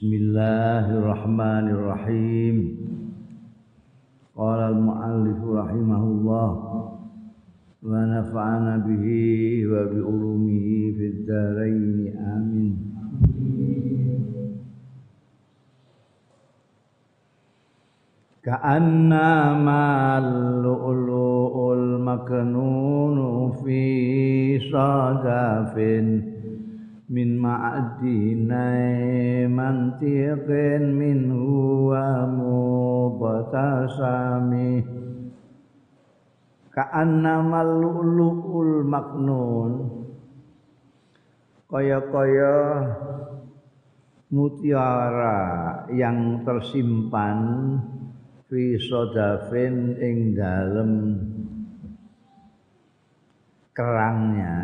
Bismillahirrahmanirrahim. Qala al-muallif rahimahullah wa nafa'ana bihi wa bi ulumihi fid dharain amin. Ka'annama al-lu'lu'ul maknunu fi sadafin min ma'adinai mantiqin min huwa mubatasami ka'annamal lu'lu'ul maknun. Kaya-kaya mutiara yang tersimpan fi sodafin ing dalem kerangnya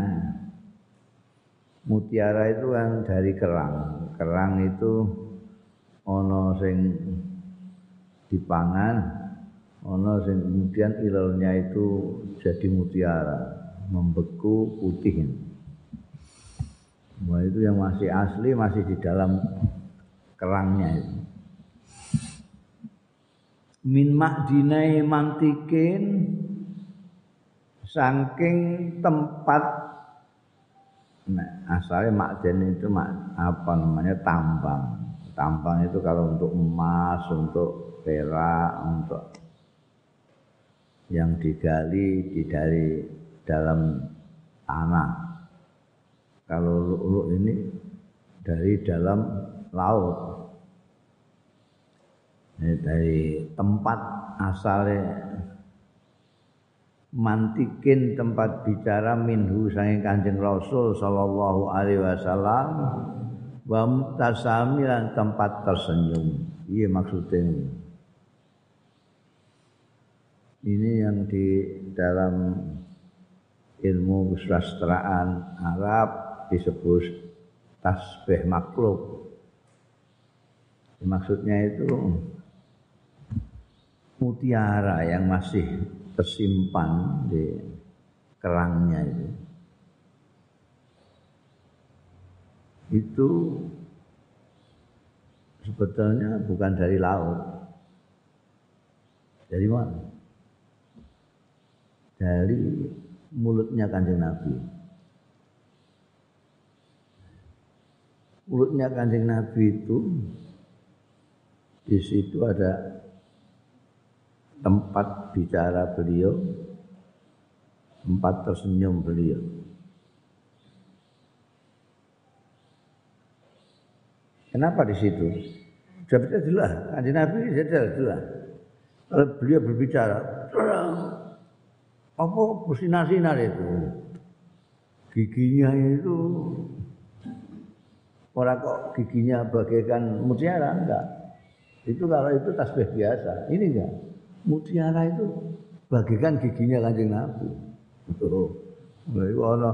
mutiara itu kan dari kerang. Kerang itu ono sing dipangan, ono sing kemudian ilalnya itu jadi mutiara, membeku putih. Wah itu yang masih asli masih di dalam kerangnya itu. Min makdinai mantikin saking tempat asalnya makden itu mak, apa namanya tambang. Tambang itu kalau untuk emas, untuk perak, untuk yang digali di dari dalam tanah. Kalau lulu ini dari dalam laut. Ini dari tempat asalnya mantikin tempat bicara minhu sange Kanjeng Rasul sallallahu alaihi wasallam wa mutasami lan tempat tersenyum. Iya maksudnya. Ini yang di dalam ilmu kesusastraan Arab disebut tasbih makhluk. Maksudnya itu mutiara yang masih tersimpan di kerangnya itu. Itu sebetulnya bukan dari laut. Dari mana? Dari mulutnya kanjeng Nabi. Mulutnya kanjeng Nabi itu di situ ada tempat bicara beliau, tempat tersenyum beliau. Kenapa di situ? Sudah jelas, kanji Nabi sudah jelas. Kalau beliau berbicara, apa bersinar-sinar itu? Giginya itu orang kok giginya bagaikan mutiara enggak? Itu kalau itu tasbih biasa. Ini enggak mutiara itu bagikan giginya kanjeng Nabi. Oh, itu ana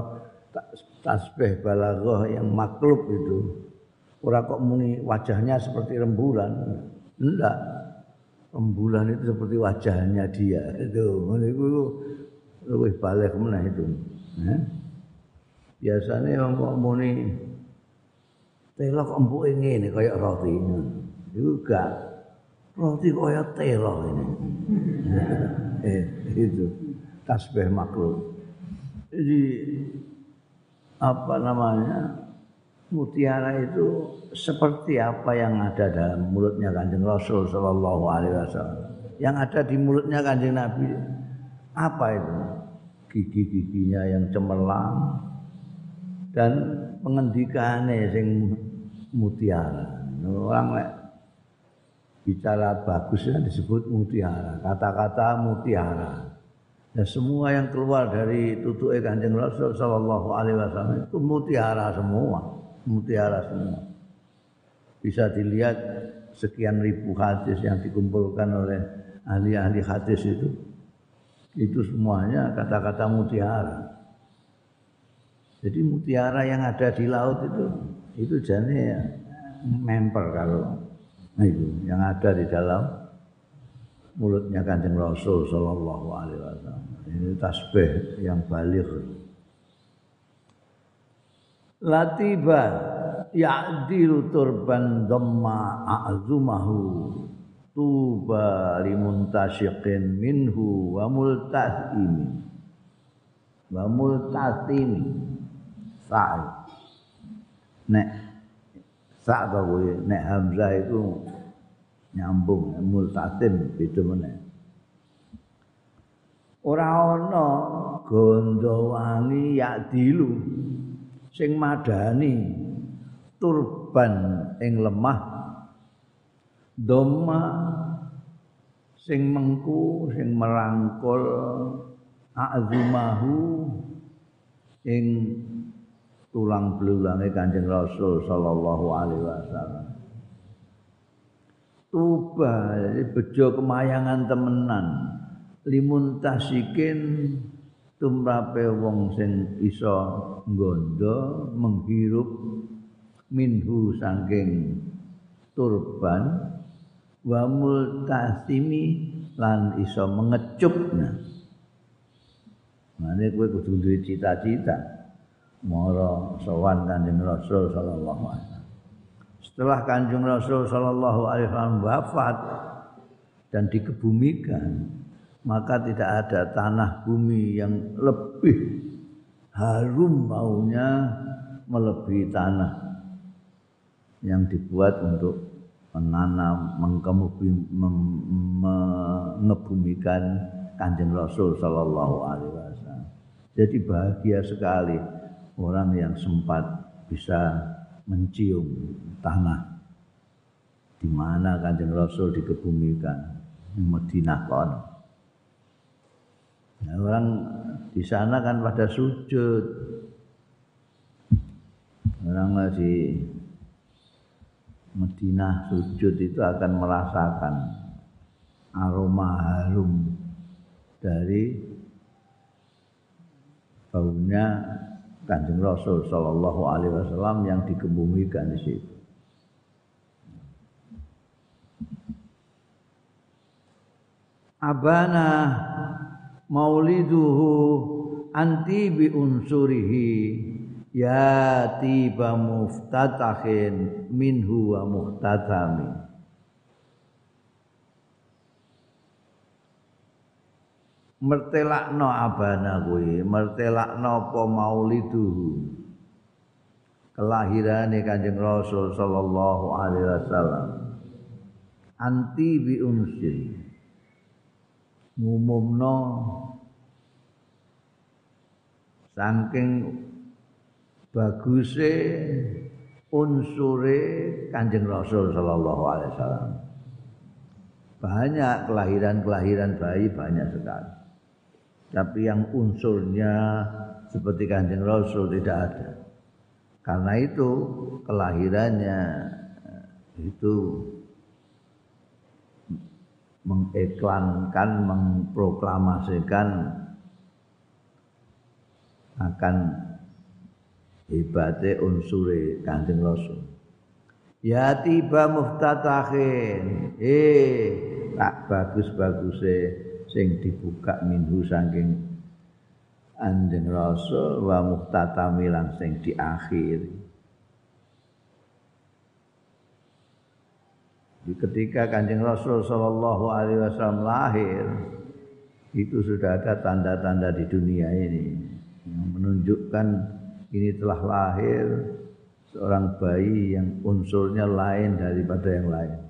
tasbih balaghah yang maklub itu. Ora kok muni wajahnya seperti rembulan. Enggak. Rembulan itu seperti wajahnya dia. Itu itu lebih balik mana itu. Eh? Biasanya yang kok muni telok empuke ngene kaya roti. Itu enggak roti kaya telo ini. eh, itu tasbih makhluk. Jadi apa namanya? Mutiara itu seperti apa yang ada dalam mulutnya Kanjeng Rasul sallallahu alaihi wasallam. Yang ada di mulutnya Kanjeng Nabi apa itu? Gigi-giginya yang cemerlang dan pengendikannya sing mutiara. Orang bicara bagus kan disebut mutiara, kata-kata mutiara. Dan semua yang keluar dari tutuke Kanjeng Rasul sallallahu alaihi wasallam itu mutiara semua, mutiara semua. Bisa dilihat sekian ribu hadis yang dikumpulkan oleh ahli-ahli hadis itu. Itu semuanya kata-kata mutiara. Jadi mutiara yang ada di laut itu itu jane memper kalau Nah itu yang ada di dalam mulutnya kanjeng Rasul Sallallahu Alaihi Wasallam. Ini tasbih yang balik. Latiba ya'dilu turban dhamma a'zumahu tuba limuntasyiqin minhu wa multasimi wa multasimi sa'i nek sa' kowe nek hamzah itu nyambung multasim itu meneh. Ora ana gondo wangi yak dilu sing madani turban ing lemah doma sing mengku sing merangkul azumahu ing tulang belulange Kanjeng Rasul sallallahu alaihi wasallam Tuba, bejo kemayangan temenan. Limun tasikin tumrape wong sing iso nggondo menghirup minhu saking turban wa multasimi lan iso mengecupna. Mane kowe kudu duwe cita-cita mara sowan Kanjeng Rasul sallallahu alaihi setelah Kanjeng Rasul sallallahu alaihi wasallam wafat dan dikebumikan, maka tidak ada tanah bumi yang lebih harum maunya melebihi tanah yang dibuat untuk menanam, mengebumikan Kanjeng Rasul sallallahu alaihi wasallam. Jadi bahagia sekali orang yang sempat bisa mencium tanah di mana Kanjeng Rasul dikebumikan di Madinah kon. Nah, orang di sana kan pada sujud. Orang di Madinah sujud itu akan merasakan aroma harum dari baunya Kanjeng Rasul sallallahu alaihi wasallam yang dikebumikan di situ. Abana mauliduhu anti bi unsurihi ya tiba muftatahin minhu wa muhtatami. Mertelakno abana kuwi mertelakno apa maulidu kelahirane Kanjeng Rasul sallallahu alaihi wasallam. Anti bi unsil ngumumno saking baguse unsure Kanjeng Rasul sallallahu alaihi wasallam. Banyak kelahiran-kelahiran bayi banyak sekali tapi yang unsurnya seperti kanjeng Rasul tidak ada. Karena itu kelahirannya itu mengiklankan, mengproklamasikan akan hebatnya unsure kanjeng Rasul. Ya tiba muftatahin, eh tak bagus-bagusnya sing dibuka minhu saking anjing rasul wa muhtatami lan sing diakhiri Di ketika kanjeng Rasul Shallallahu Alaihi Wasallam lahir, itu sudah ada tanda-tanda di dunia ini yang menunjukkan ini telah lahir seorang bayi yang unsurnya lain daripada yang lain.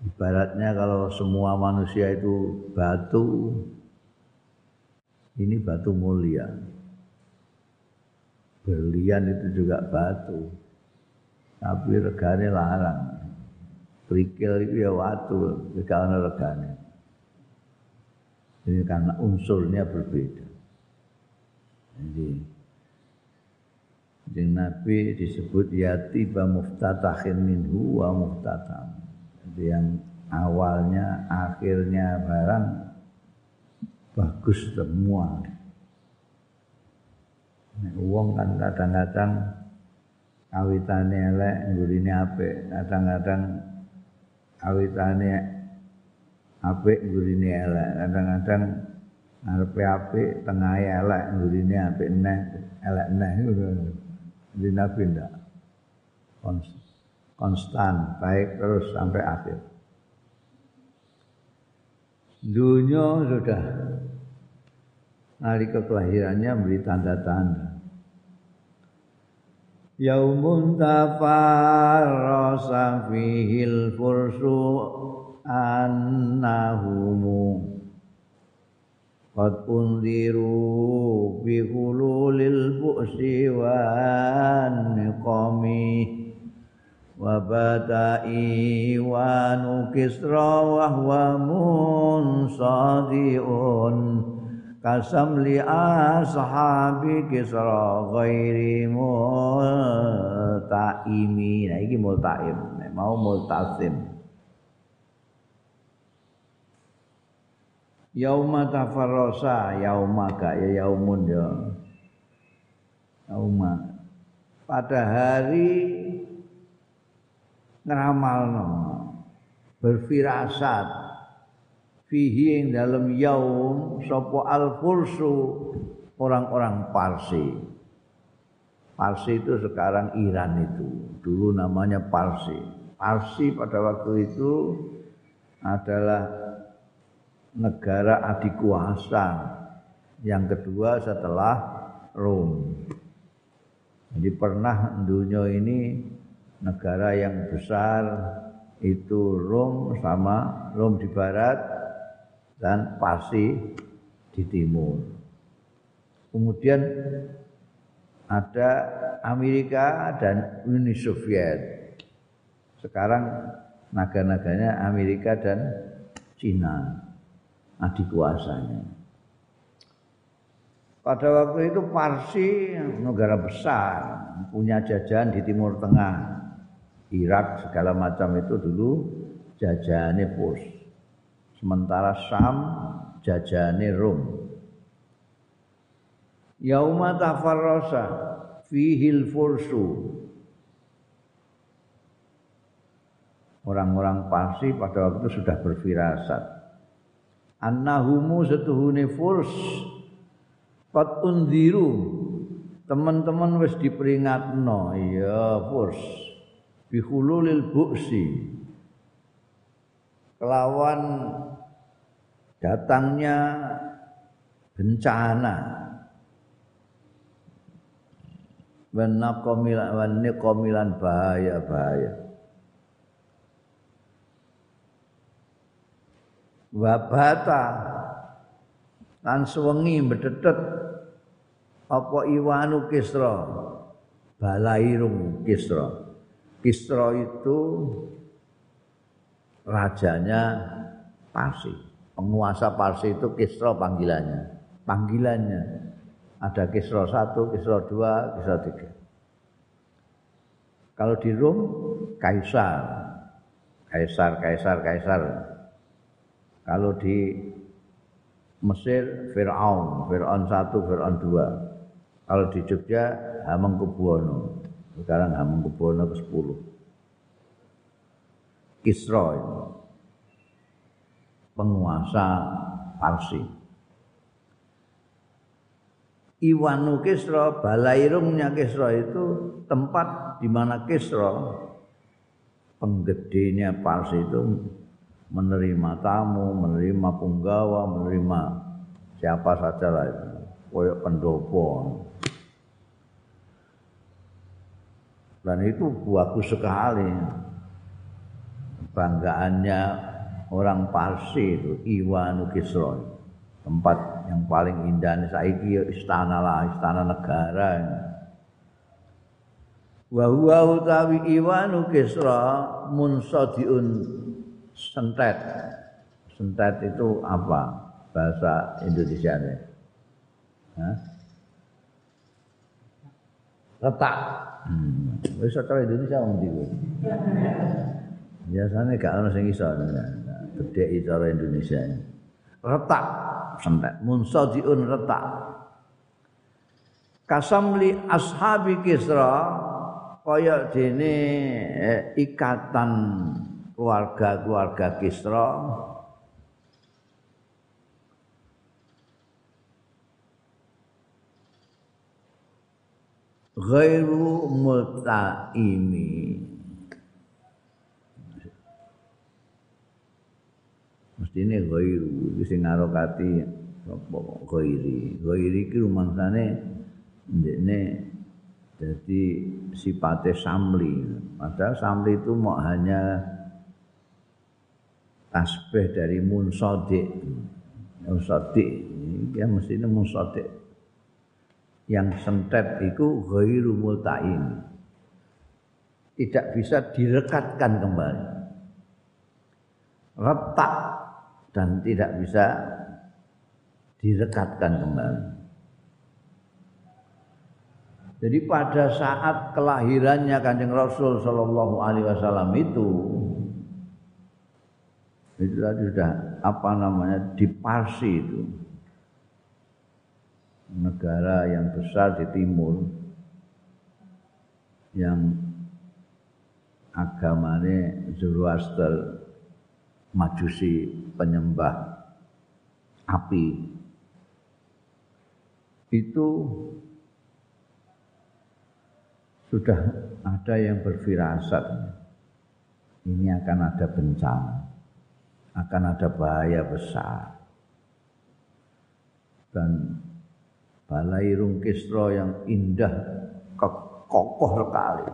Ibaratnya kalau semua manusia itu batu, ini batu mulia. Berlian itu juga batu, tapi regane larang. Kerikil itu ya watu, karena regane. Ini karena unsurnya berbeda. Jadi, Jeng Nabi disebut yatiba muftatahin minhu wa muftatam yang awalnya akhirnya barang bagus semua. Nek wong kan kadang-kadang awitane elek ngurine apik. Kadang-kadang awitane apik ngurine elek. Kadang-kadang ngarepe apik tengahe elek ngurine apik neh elek neh. Ngono Nabi ndak konstan baik terus sampai akhir. Dunia sudah nalika kelahirannya beri tanda-tanda. Yaumun tafarrasa fihil fursu annahumu. Qad undiru bi hululil bu'si wa niqami nukisra wa huwa munsadiun kasam li ashabi kisra ghairi multaimi nah iki multaim. Mau multasim yauma tafarrasa yauma gak ya yaumun ya. Pada hari ngeramalno berfirasat fihi ing dalam yaum sapa al fursu orang-orang Parsi. Parsi itu sekarang Iran itu. Dulu namanya Parsi. Parsi pada waktu itu adalah negara adik kuasa yang kedua setelah Rom. Jadi pernah dunia ini negara yang besar itu Rom sama Rom di barat dan Parsi di timur. Kemudian ada Amerika dan Uni Soviet. Sekarang naga-naganya Amerika dan Cina adik kuasanya. Pada waktu itu Parsi negara besar, punya jajahan di Timur Tengah. Irak segala macam itu dulu jajahannya Purs. Sementara Sam jajane Rom. Yauma tafarrasa fihil fursu. Orang-orang Parsi pada waktu itu sudah berfirasat. Annahumu setuhune furs Qad unziru Teman-teman wis diperingatno Ya furs Bihululil buksi Kelawan datangnya bencana. Wanakomilan komilan bahaya-bahaya. Wabata lan suwengi bedetet apa iwanu kisra? Balairung kisra kisra itu rajanya Parsi penguasa Parsi itu Kisra panggilannya. Panggilannya ada Kisra satu, Kisra dua, Kisra tiga. Kalau di Rom, Kaisar, Kaisar, Kaisar, Kaisar. Kalau di Mesir, Fir'aun, Fir'aun satu, Fir'aun dua. Kalau di Jogja, Hamengkubuwono. Sekarang Hamengkubuwono ke sepuluh. Kisra itu penguasa Parsi. Iwanu Kisra, balairungnya Kisra itu tempat di mana Kisra penggedenya Parsi itu menerima tamu, menerima punggawa, menerima siapa saja lah itu. Koyok pendopo. Dan itu bagus sekali. Banggaannya orang Parsi itu Iwanu Kisra. Tempat yang paling indah saiki istana lah istana negara wa huwa utawi Iwanu Kisra munsadiun sentet. Sentet itu apa? Bahasa Indonesia Hah? Retak hmm. wis Indonesia wong biasanya gak ono sing iso gede cara Indonesia. Retak sentet, munsadiun retak. Kasamli ashabi Kisra kaya dene eh, ikatan keluarga-keluarga Kisra ghairu multaimi mesti ini ghairu itu sing ngarokati apa ghairi. Ghairi iki rumangsane ndekne jadi sifatnya samli. Padahal samli itu mau hanya tasbih dari munsodik. Munsodik ya mestinya munsodik yang sentet itu ghairu multain. Tidak bisa direkatkan kembali. Retak dan tidak bisa direkatkan kembali. Jadi pada saat kelahirannya Kanjeng Rasul Shallallahu Alaihi Wasallam itu itu tadi sudah apa namanya di Parsi itu negara yang besar di timur yang agamanya Zoroaster majusi penyembah api. Itu sudah ada yang berfirasat ini akan ada bencana akan ada bahaya besar. Dan balai rungkisro yang indah kokoh sekali.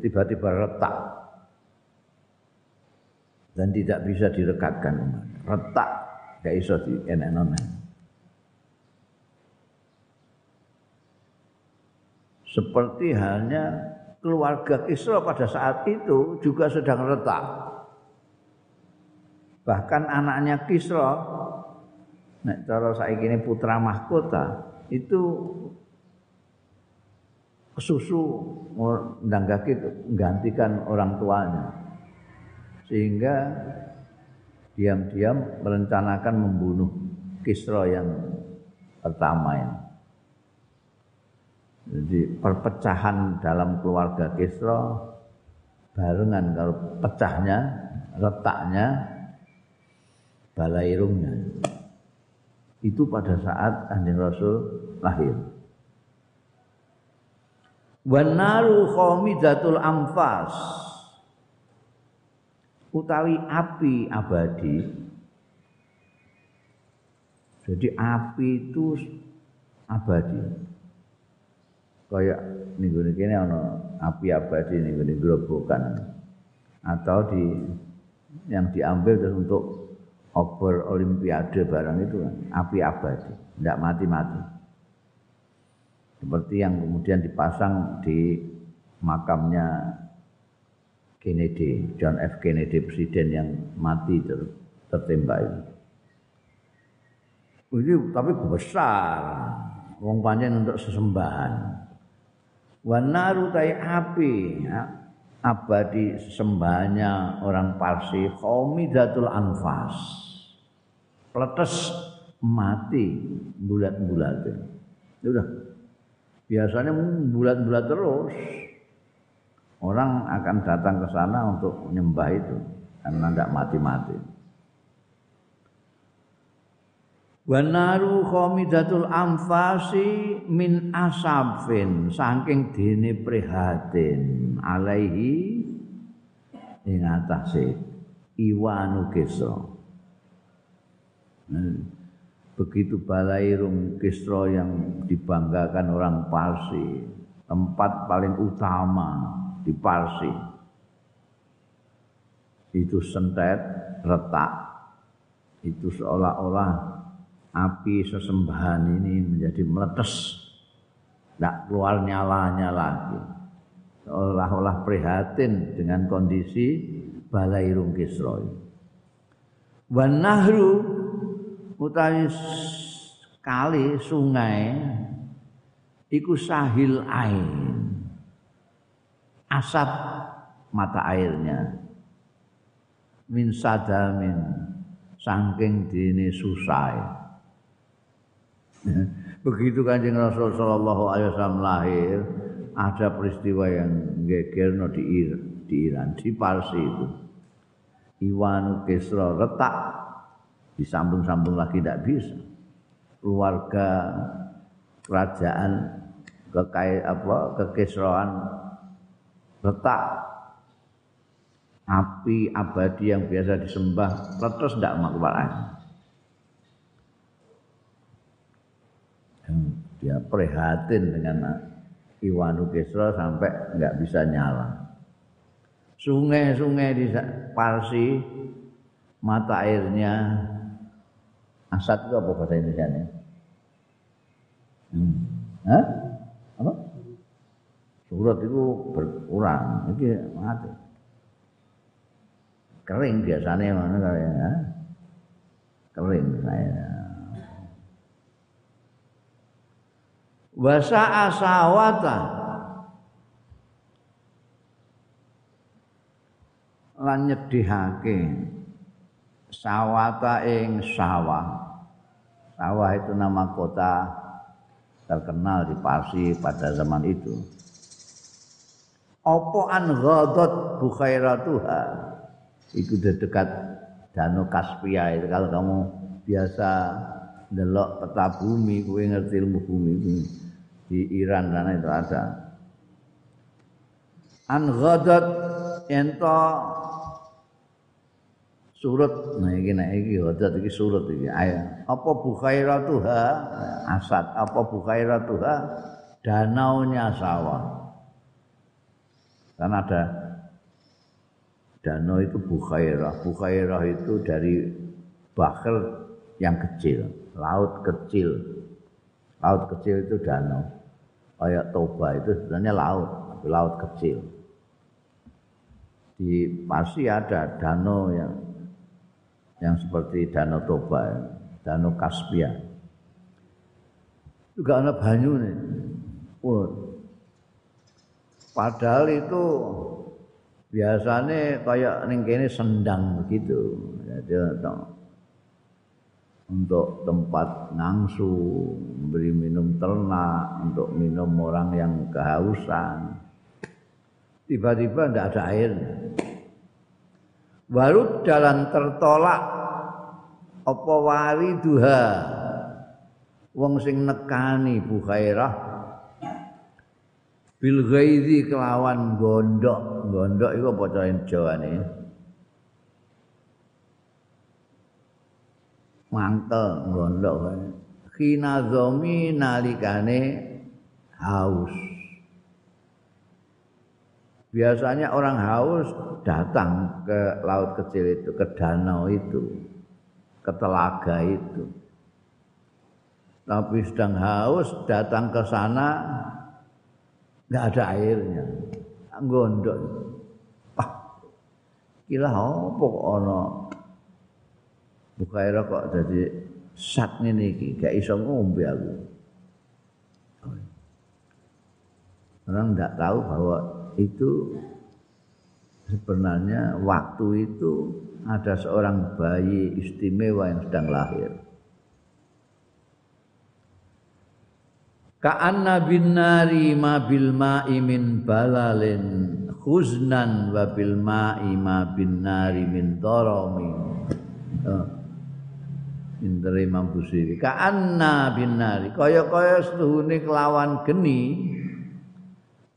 Tiba-tiba retak. Dan tidak bisa direkatkan retak gak iso di enak seperti halnya keluarga Kisra pada saat itu juga sedang retak. Bahkan anaknya Kisra nek cara saiki ini putra mahkota itu kesusu kaki menggantikan orang tuanya sehingga diam-diam merencanakan membunuh Kisra yang pertama ini. Jadi perpecahan dalam keluarga Kisra barengan kalau pecahnya, retaknya, balairungnya itu pada saat Kanjeng Rasul lahir. Wan naru khamidatul anfas utawi api abadi. Jadi api itu abadi. Kayak minggu ini ana api abadi ning gerobokan atau di yang diambil terus untuk obor olimpiade barang itu kan api abadi, tidak mati-mati. Seperti yang kemudian dipasang di makamnya Kennedy, John F. Kennedy presiden yang mati ter tertembak itu. Ini tapi besar, wong panjang untuk sesembahan. Wanaru tai api, ya, abadi sembahnya orang Parsi, Khamidatul Anfas pletes mati bulat-bulat. Ya udah. Biasanya bulat-bulat terus. Orang akan datang ke sana untuk menyembah itu karena tidak mati-mati. Wanaru khamidatul anfasi min asafin saking dene prihatin alaihi ing atase iwanu kesra Hmm. begitu Balairum Kisro yang dibanggakan orang Parsi, tempat paling utama di Parsi. Itu sentet, retak. Itu seolah-olah api sesembahan ini menjadi meletus. Tidak keluar nyalanya lagi. Seolah-olah prihatin dengan kondisi Balairum Kisro. Wan nahru utawi kali sungai iku sahil ain asap mata airnya. Min sadamin saking dini susai begitu kanjeng Rasul sallallahu alaihi wasallam lahir ada peristiwa yang gegerno di Iran di Parsi itu. Iwan Kisra retak disambung-sambung lagi tidak bisa. Keluarga kerajaan kekai apa letak api abadi yang biasa disembah terus tidak makbaran dia prihatin dengan Iwanu Kisra sampai nggak bisa nyala. Sungai-sungai di Parsi mata airnya asat itu apa bahasa Indonesia nya? Hmm. Hah? Apa? Surut itu berkurang, ini mati. Kering biasanya mana kalian? Ya? Kering saya. Wasa asawata lan nyedihake sawata ing sawah. Sawah itu nama kota terkenal di Parsi pada zaman itu. Opo an ghadat bukhairatuha? Itu di dekat Danau Kaspia itu. Kalau kamu biasa delok peta bumi kowe ngerti ilmu bumi ini di Iran sana itu ada. An ghadat ento surut nah iki nek iki ghadat iki surut iki. Ayo. Apa bukhairatuha asad. Apa bukhairatuha danaunya sawah. Kan ada danau itu bukhairah. Bukhairah itu dari bakhir yang kecil. Laut kecil. Laut kecil itu danau. Kayak Toba itu sebenarnya laut tapi laut kecil. Di Pasi ada danau yang yang seperti danau Toba danau Kaspia juga ada banyu nih oh. padahal itu biasanya kayak ning sendang begitu jadi untuk tempat ngangsu, memberi minum ternak, untuk minum orang yang kehausan. Tiba-tiba tidak ada air. Baru jalan tertolak. Apa wari duha? Wong sing nekani bukhairah bil ghaizi kelawan gondok. Gondok iku apa cara Jawane? Mangkel gondok. Khina zomi nalikane haus biasanya orang haus datang ke laut kecil itu ke danau itu ke telaga itu. Tapi sedang haus datang ke sana nggak ada airnya. Gondok ah kira apa kok ono? Bukhaira kok jadi sak ngene iki, gak iso ngombe aku. Orang tidak tahu bahwa itu sebenarnya waktu itu ada seorang bayi istimewa yang sedang lahir. Ka'anna bin nari ma bil ma'i min balalin khuznan wa bil ma'i ma bin nari min darami. Oh. Pinter Imam Busiri. Ka'anna binari. Kaya-kaya setuhune kelawan geni.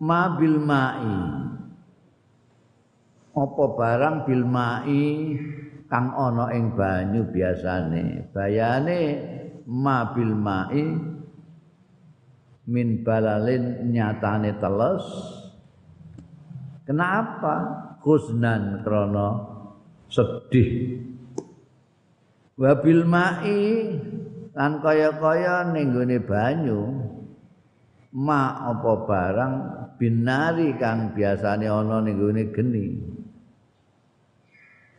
Ma bil ma'i. Apa barang bil ma'i kang ana ing banyu biasane. Bayane ma bil ma'i min balalin nyatane teles. Kenapa? Khusnan krana sedih wabil ma'i lan kaya-kaya ning banyu ma apa barang binari kang biasane ana ning geni.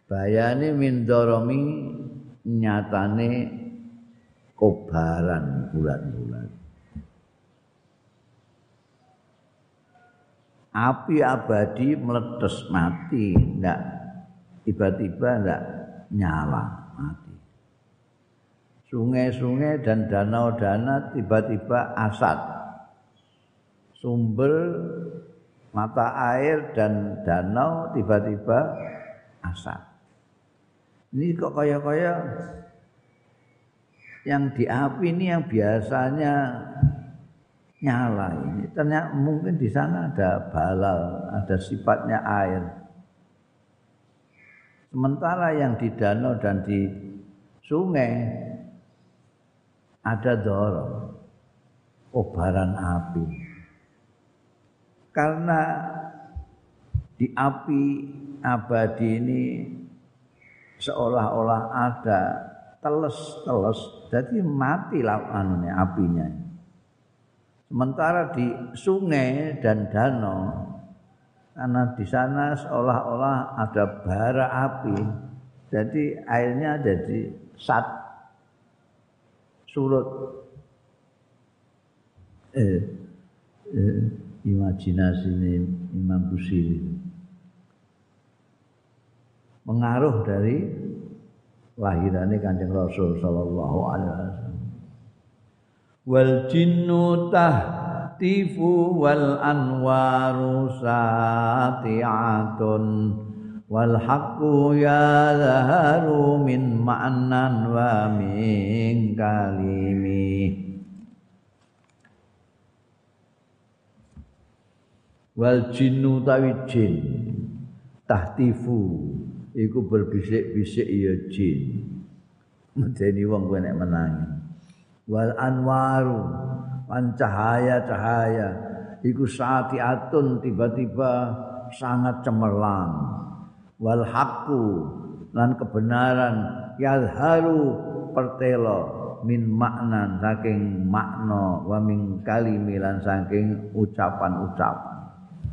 Bayane mindoromi nyatane kobaran bulan-bulan. Api abadi meletus mati ndak tiba-tiba ndak nyala sungai-sungai dan danau-danau tiba-tiba asat. Sumber mata air dan danau tiba-tiba asat. Ini kok kaya-kaya yang di api ini yang biasanya nyala ini ternyata mungkin di sana ada balal, ada sifatnya air. Sementara yang di danau dan di sungai ada dorong, kobaran api. Karena di api abadi ini seolah-olah ada teles-teles, jadi mati anunya apinya. Sementara di sungai dan danau, karena di sana seolah-olah ada bara api, jadi airnya jadi sat surut. Eh, eh, imajinasi ini Imam Busiri mengaruh dari lahirannya kanjeng Rasul Sallallahu Alaihi Wasallam. Wal jinnu tahtifu wal anwaru sati'atun wal haqqu zaharu min ma'nan wa min kalimi wal jinnu tawi jin tahtifu. Iku berbisik-bisik ya jin. Medeni wong kowe nek menangi. Wal anwaru. Wan cahaya-cahaya. Iku saatiatun tiba-tiba sangat cemerlang. Wal haqqu lan kebenaran. Yadharu pertelo min makna saking makna wa min kalimi lan saking ucapan-ucapan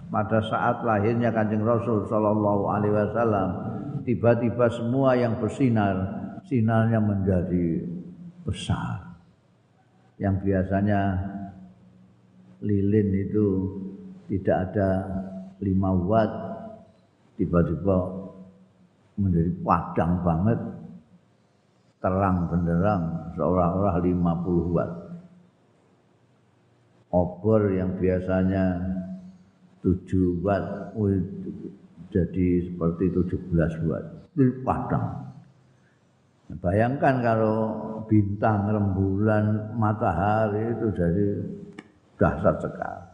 pada saat lahirnya Kanjeng Rasul sallallahu alaihi wasallam tiba-tiba semua yang bersinar sinarnya menjadi besar. Yang biasanya lilin itu tidak ada lima watt tiba-tiba menjadi padang banget terang benderang seolah-olah 50 watt. Obor yang biasanya 7 watt jadi seperti 17 watt itu padang bayangkan kalau bintang, rembulan, matahari itu jadi dahsyat sekali.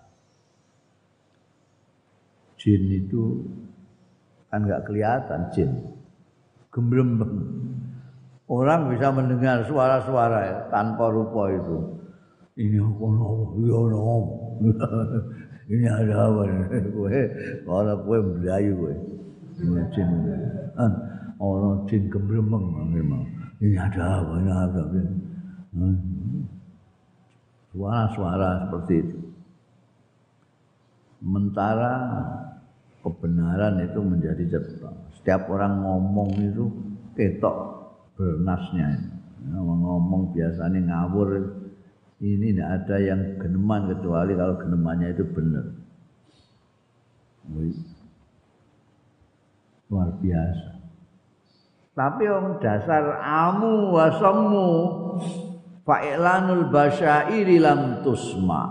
Jin itu kan nggak kelihatan jin, gemblembeng. Orang bisa mendengar suara-suara ya, tanpa rupa itu. Ini apa Ya Ini ada apa? Kowe ora kowe mlayu kowe. Jin. Orang jin gemblembeng memang ini ada apa, ini ada apa. Suara-suara seperti itu. Sementara kebenaran itu menjadi cepat. Setiap orang ngomong itu ketok bernasnya. Ngomong biasanya ngawur. Ini tidak ada yang geneman kecuali kalau genemannya itu benar. Luar biasa. Tapi wong dasar amu wasamu fa'ilanul basyairi lam tusma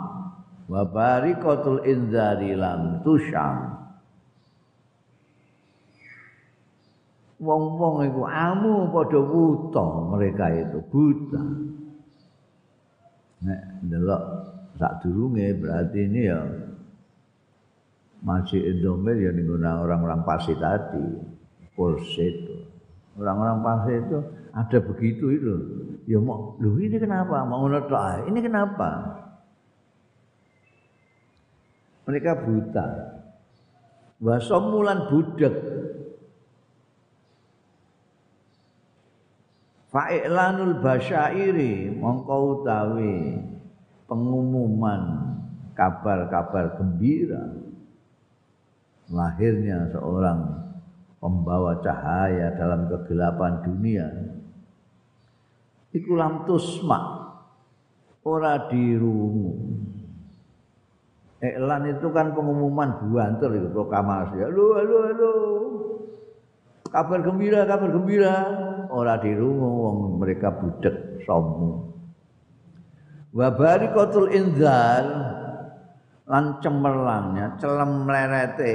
wa barikatul inzari lam tusyam. Wong-wong iku amu padha buta mereka itu buta. Nek ndelok sadurunge berarti ini ya masih Indomil ya ning orang-orang pasti tadi. Polset Orang-orang pasir itu ada begitu itu. Ya mau, lu ini kenapa? Mau nonton ini kenapa? Mereka buta. Wasomulan budak. Fa'ilanul basyairi mongkau utawi pengumuman kabar-kabar gembira. Lahirnya seorang pembawa cahaya dalam kegelapan dunia. Iku lam tusma ora dirungu. Iklan itu kan pengumuman buanter itu proklamasi halo halo halo kabar gembira kabar gembira. Ora dirungu wong mereka budek somu wa barikatul inzal lan cemerlangnya celem lerete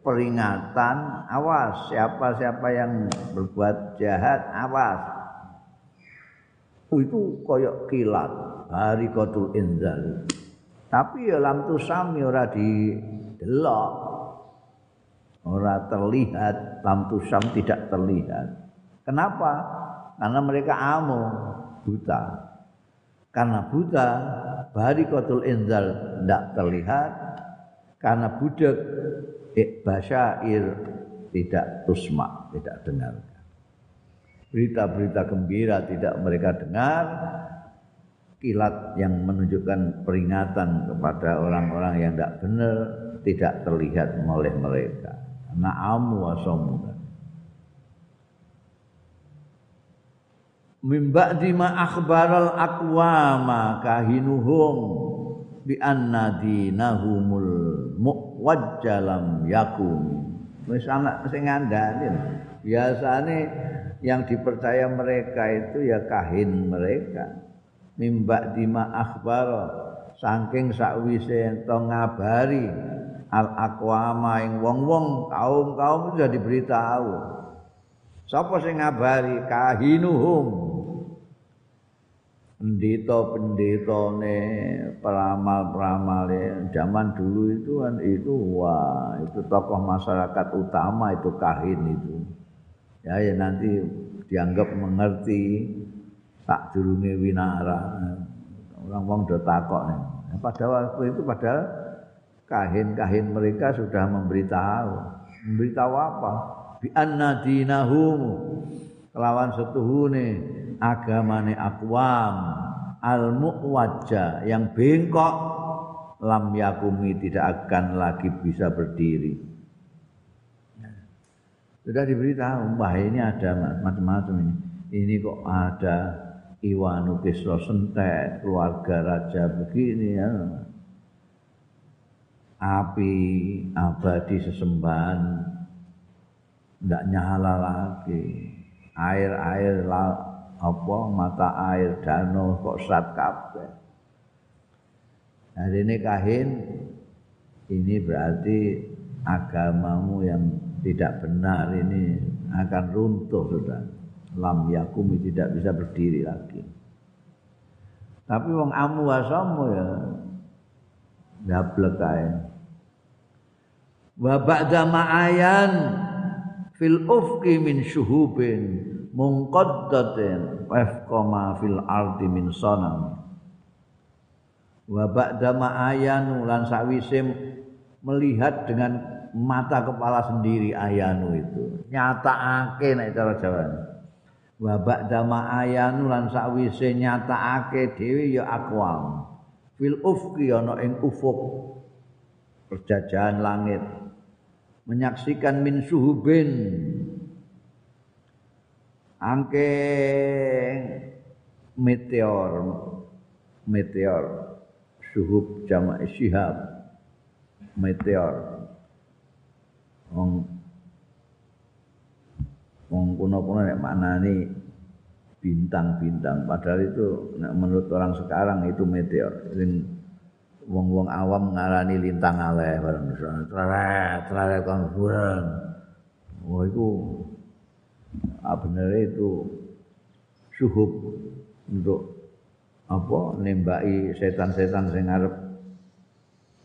peringatan awas siapa-siapa yang berbuat jahat awas. Itu koyok kilat hari kotul inzal Tapi ya lam tusami ora didelok. Ora terlihat, lam tusam tidak terlihat. Kenapa? Karena mereka amu, buta. Karena buta, bari kotul inzal tidak terlihat. Karena budak, basyair tidak tusma, tidak dengar. Berita-berita gembira tidak mereka dengar, kilat yang menunjukkan peringatan kepada orang-orang yang tidak benar tidak terlihat oleh mereka. Na'amu wasomu. Min ba'di ma akhbaral aqwama kahinuhum bi anna dinahumul muwajjalam yakum. Wis ana sing ngandani. Biasane yang dipercaya mereka itu ya kahin mereka mimba dima akhbar saking sakwise ento ngabari al aqwama ing wong-wong kaum-kaum sudah diberitahu. Sapa sing ngabari? Kahinuhum. Pendeta-pendetane peramal-peramale zaman dulu itu kan itu wah itu tokoh masyarakat utama itu kahin itu. Ya, ya nanti dianggap mengerti. Tak durunge winara. Orang wong do takok. Pada waktu itu padahal kahin-kahin mereka sudah memberitahu. Memberitahu apa? Bi anna dinahum kelawan setuhune agamane akwam. Al muwajja yang bengkok. Lam yakumi tidak akan lagi bisa berdiri. Sudah diberitahu wah ini ada macam-macam ini. Ini kok ada Iwanu Kisro Sentek, keluarga raja begini ya. Api abadi sesembahan tidak nyala lagi. Air-air apa mata air danau kok sat kabeh. Nah ini kahin ini berarti agamamu yang tidak benar ini akan runtuh sudah lam yakumi tidak bisa berdiri lagi. Tapi wong amu wasamu ya dablek kae. Wa ba'da ma'ayan fil ufqi min syuhubin munqaddatin wafqama fil ardi min sanam. Wa ba'da ma'ayan lan sakwise melihat dengan mata kepala sendiri ayanu itu. Nyatakake nek cara Jawa wa ba'da ma'ayanu lan sakwise nyatakake dhewe ya akwam. Fil ufqi ana ing ufuk perjajahan langit menyaksikan min suhubin. Angke meteor meteor suhub jamak syihab. Meteor. Wong wong kuno-kuno nek maknani bintang-bintang. Padahal itu menurut orang sekarang itu meteor wong-wong awam ngarani lintang aleh bareng. Treret treret kan bulan wah itu ah bener itu suhub untuk apa nembaki setan-setan sing ngarep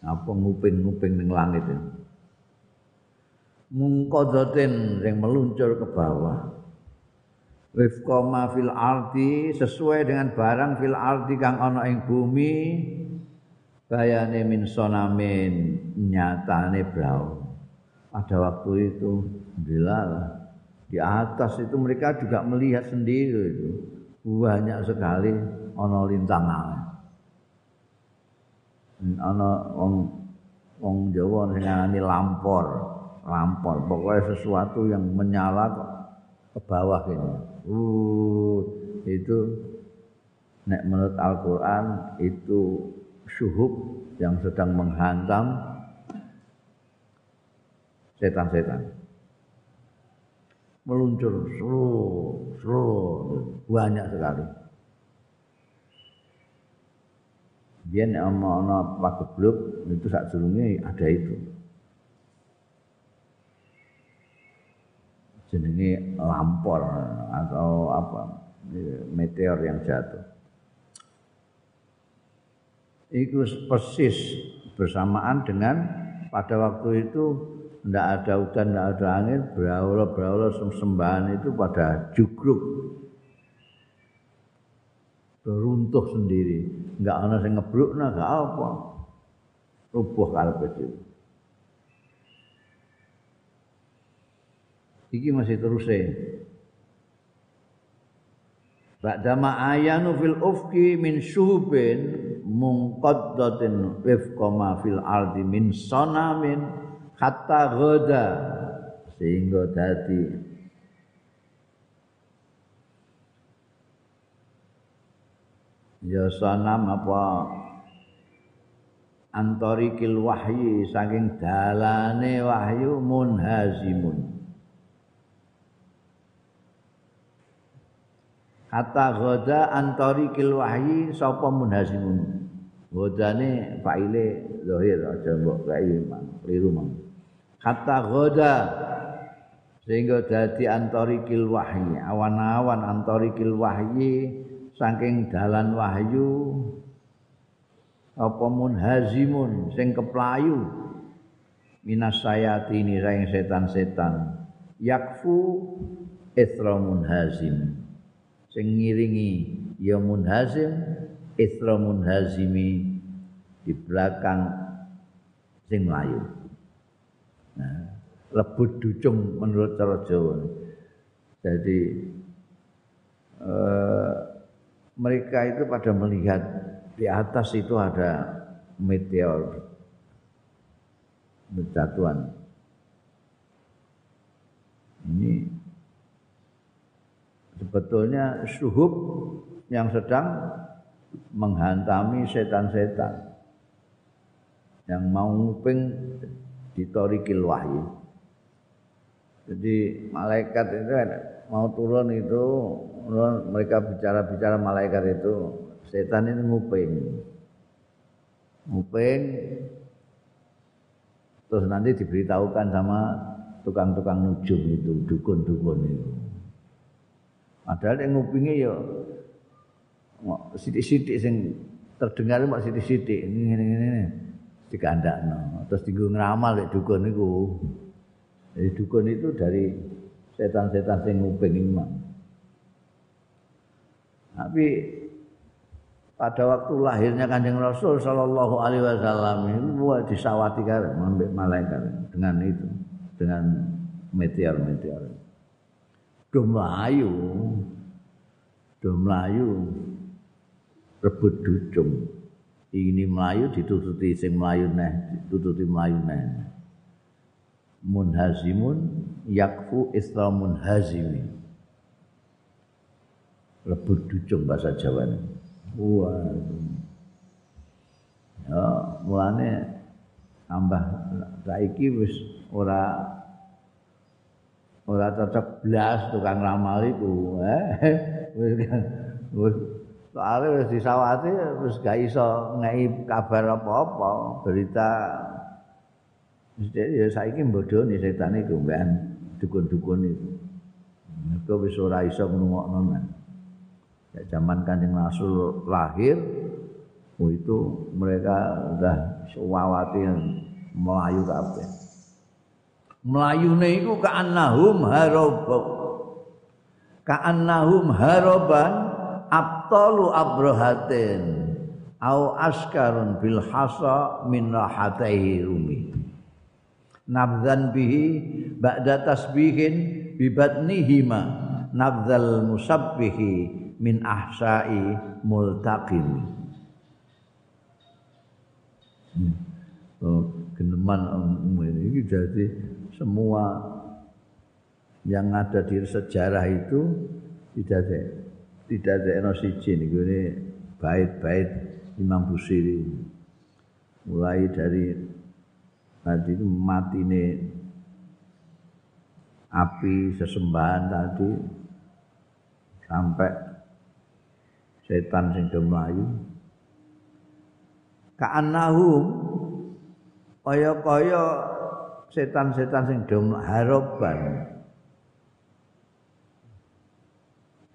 apa nguping-nguping ning langit itu mungkodotin yang meluncur ke bawah. Wifqama fil ardi sesuai dengan barang fil ardi kang ana ing bumi bayane min sonamin nyatane blau pada waktu itu bilalah di atas itu mereka juga melihat sendiri itu. Banyak sekali ana lintangan. Ana wong wong Jawa sing lampor lampor. Pokoknya sesuatu yang menyala kok ke bawah ini. Uh itu nek menurut Al-Qur'an itu syuhub yang sedang menghantam setan-setan. Meluncur seru seru banyak sekali. Dia nek ana pagebluk itu sak ada itu. Jenenge lampor atau apa meteor yang jatuh. Itu persis bersamaan dengan pada waktu itu tidak ada hutan, tidak ada angin, berawal-berawal sembahan itu pada jugruk beruntuh sendiri, enggak ada yang ngebruk, enggak apa, rubuh kalap itu. Iki masih terus eh. Ba'dama ayanu fil ufki min syuhubin mungqaddatin wifqa fil ardi min sanamin hatta ghada sehingga dadi ya sanam apa antarikil wahyi saking dalane wahyu munhazimun Kata ghoda antori kil wahyi sapa munhazimun. Ghodane faile zahir aja mbok kae mang kliru mang. Kata ghoda sehingga dadi antori kil wahyi. Awan-awan antori kil wahyi saking dalan wahyu apa munhazimun sing keplayu. Minas sayatini saing setan-setan. Yakfu ithra munhazim sing ngiringi ya munhazim isra munhazimi di belakang sing melayu nah, lebut ducung menurut cara Jawa. Jadi eh, mereka itu pada melihat di atas itu ada meteor berjatuhan. Ini sebetulnya suhub yang sedang menghantami setan-setan yang mau nguping di wahyu. Jadi malaikat itu mau turun itu mereka bicara-bicara malaikat itu setan ini nguping. Nguping terus nanti diberitahukan sama tukang-tukang nujum itu, dukun-dukun itu. Padahal yang ngupingi ya sidik-sidik sing terdengar mak sidik-sidik ini ini ini dikandakno. Terus tinggu ngeramal lek dukun niku. Jadi dukun itu dari setan-setan sing nguping imam. Tapi pada waktu lahirnya kanjeng Rasul Shallallahu Alaihi Wasallam itu disawati kan malaikat dengan itu dengan meteor-meteor do mlayu do mlayu rebut ducung ini mlayu ditututi sing mlayu neh ditututi mlayu neh munhazimun yakfu islamun hazimi rebut ducung bahasa Jawa ini. Wah. Ya, mulane tambah saiki wis ora ora cocok blas tukang ramal iku eh wis soalnya wis disawati wis gak iso ngei kabar apa-apa berita ya saiki mbodoni setan iku mbekan dukun-dukun itu. Mereka wis ora iso ngrungokno men. Ya zaman Kanjeng Rasul lahir oh itu mereka udah sewawati melayu kabeh. mlayune iku ka'annahum haraba ka'annahum haraban abtalu abrahatin au askarun bil hasa min rahataihi rumi. Nabdzan bihi ba'da tasbihin bi batnihima nabdzal musabbihi min ahsa'i multaqim. Hmm. oh, geneman um, ini jadi semua yang ada di sejarah itu tidak ada tidak ada enosiji ini bait-bait Imam Busiri mulai dari tadi itu mati api sesembahan tadi sampai setan sing do mlayu. Ka'annahum kaya-kaya setan-setan sing do haroban.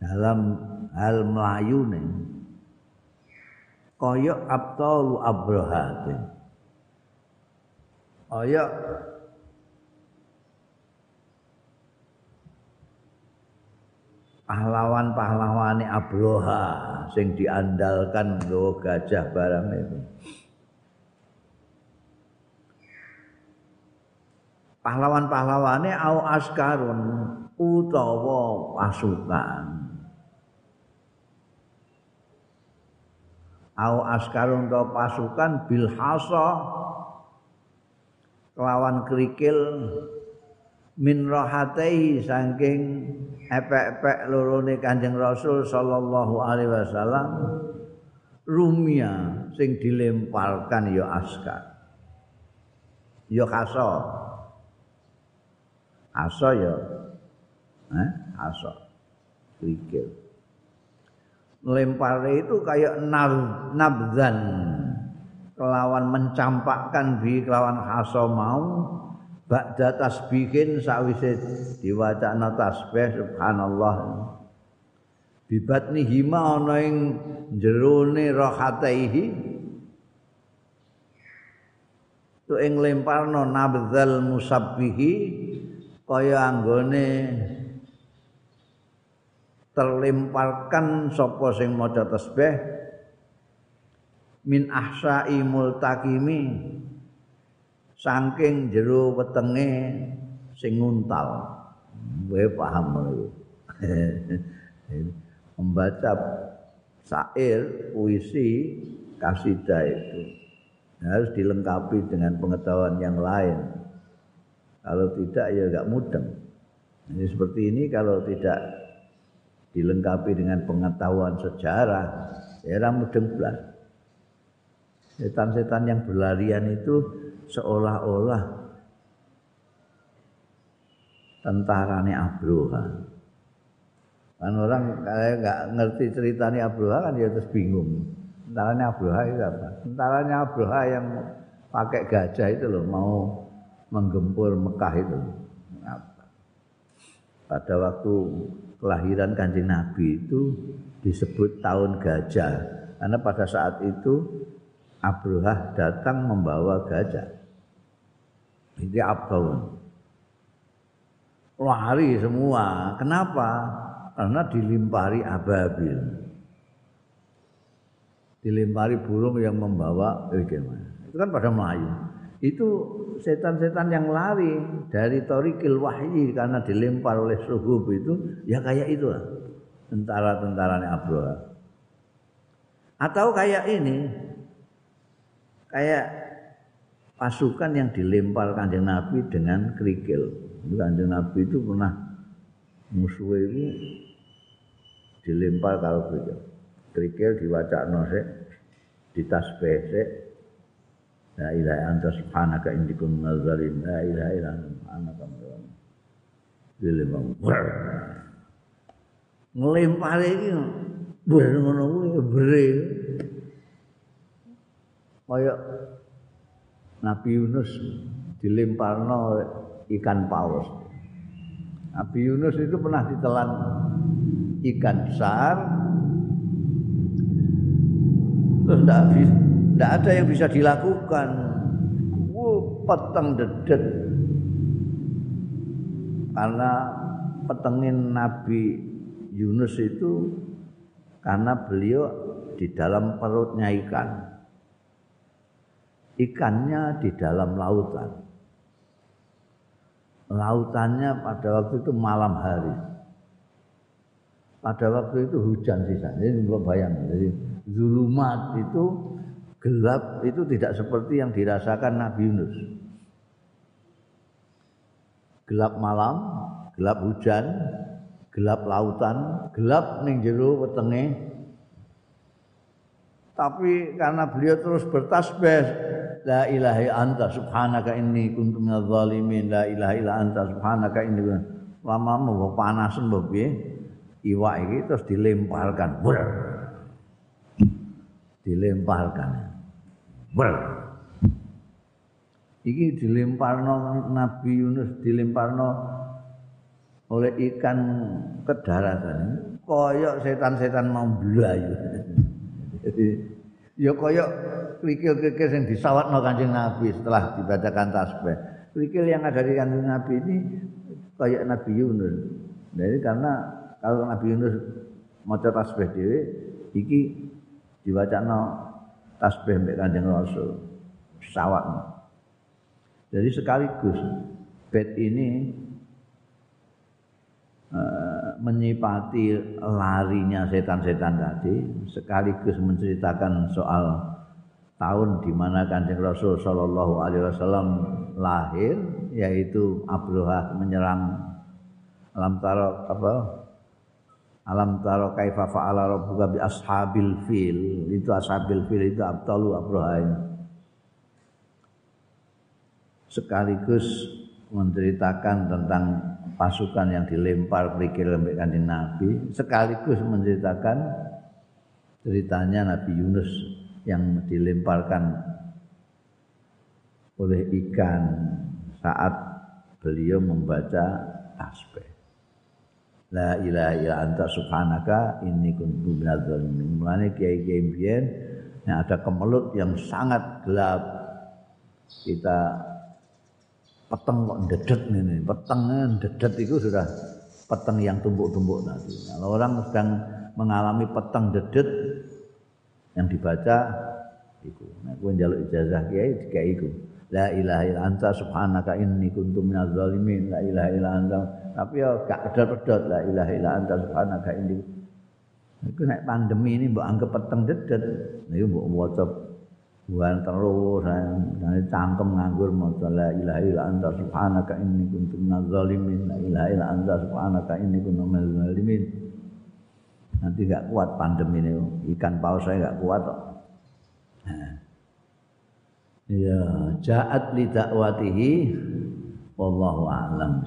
Dalam hal melayu nih kaya abtalu abrahatin kaya pahlawan-pahlawane Abroha sing diandalkan nggawa gajah barang itu. Pahlawan-pahlawane au askarun utawa pasukan. Au askarun utawa pasukan bil hasa kelawan kerikil min rohatei saking epek-epek lorone Kanjeng Rasul sallallahu alaihi wasallam rumia sing dilemparkan ya askar. Ya kaso aso ya eh aso krikil lempare itu kayak nab, nabzan. Kelawan mencampakkan bi kelawan haso mau. Ba'da tasbihin sawise diwacana tasbih subhanallah. Bibatni hima ana ing jerone rahataihi tu ing lemparno nabdzal musabbihi kaya anggone terlemparkan sapa sing maca tasbih min ahsa'i multakimi saking jero wetenge sing nguntal. Kowe paham. Membaca syair, puisi, kasidah itu harus dilengkapi dengan pengetahuan yang lain. Kalau tidak ya enggak mudeng. Ini seperti ini kalau tidak dilengkapi dengan pengetahuan sejarah, ya mudeng belas. Setan-setan yang berlarian itu seolah-olah tentarane Abroha. Kan orang kayak nggak ngerti ceritanya Abroha kan dia terus bingung. Tentaranya Abroha itu apa? Tentaranya Abroha yang pakai gajah itu loh mau menggempur Mekah itu. Pada waktu kelahiran kanjeng Nabi itu disebut tahun gajah karena pada saat itu Abrohah datang membawa gajah. Ini abdul. Lari semua. Kenapa? Karena dilimpari ababil. Dilimpari burung yang membawa eh, Itu kan pada Melayu. Itu setan-setan yang lari dari Torikil Wahyi karena dilempar oleh suhub itu ya kayak itulah tentara-tentaranya Abroha. Atau kayak ini kayak pasukan yang dilempar kanjeng Nabi dengan kerikil. Kanjeng Nabi itu pernah musuh itu dilempar kalau kerikil. Kerikil diwaca nosek, ditasbih sek. La ilaha anta subhanaka inni kuntu minadh-dhalimin. La ilaha illa anta dilempar. Ngelempar iki ngono kuwi bere. Kaya Nabi Yunus dilemparno ikan paus. Nabi Yunus itu pernah ditelan ikan besar. Terus tidak ada yang bisa dilakukan. Wow, peteng dedet. Karena petengin Nabi Yunus itu karena beliau di dalam perutnya ikan ikannya di dalam lautan. Lautannya pada waktu itu malam hari. Pada waktu itu hujan sisa. Ini bayang. Jadi zulumat itu gelap itu tidak seperti yang dirasakan Nabi Yunus. Gelap malam, gelap hujan, gelap lautan, gelap ning jero wetenge. Tapi karena beliau terus bertasbih la ilaha anta subhanaka inni kuntu minadh zalimin la ilaha illa anta subhanaka inni lama mau panas mbok piye iwak iki terus dilemparkan Ber. dilemparkan Ber. iki dilemparno Nabi Yunus dilemparno oleh ikan ke daratan koyok setan-setan mau belayu jadi Ya kaya krikil-krikil yang disawatno Kanjeng Nabi setelah dibacakan tasbih. Krikil yang ada di Kanjeng Nabi ini kayak Nabi Yunus. Jadi karena kalau Nabi Yunus maca tasbih dhewe iki diwacana tasbih mbek Kanjeng Rasul. Sawatno. Jadi sekaligus bed ini Eh, menyipati larinya setan-setan tadi sekaligus menceritakan soal tahun di mana Kanjeng Rasul Shallallahu alaihi wasallam lahir yaitu Abroha menyerang alam taro apa alam taro kaifa fa'ala rabbuka bi ashabil fil. Itu ashabil fil itu abtalu Abroha ini sekaligus menceritakan tentang pasukan yang dilempar kerikil lembek kanjeng Nabi. Sekaligus menceritakan ceritanya Nabi Yunus yang dilemparkan oleh ikan saat beliau membaca tasbih. La ilaha illa anta subhanaka inni kuntu minadz zalimin. Mulane kiai-kiai biyen yang ada kemelut yang sangat gelap kita peteng kok dedet ini peteng dedet itu sudah peteng yang tumbuk-tumbuk nanti kalau orang sedang mengalami peteng dedet yang dibaca itu nah gue jaluk ijazah kiai kayak itu la ilaha illa anta subhanaka inni kuntu minaz zalimin. La ilaha illa anta. Tapi ya gak pedot-pedot. La ilaha illa anta subhanaka inni. Itu naik pandemi ini mbok anggap peteng dedet. Niku mbok waca buan terus dan cangkem nganggur maca la ilaha illa anta subhanaka inni kuntu minaz zalimin. La ilaha illa anta subhanaka inni kuntu minaz zalimin. Nanti gak kuat pandemi ini ikan paus saya gak kuat kok ya jaat li dakwatihi wallahu a'lam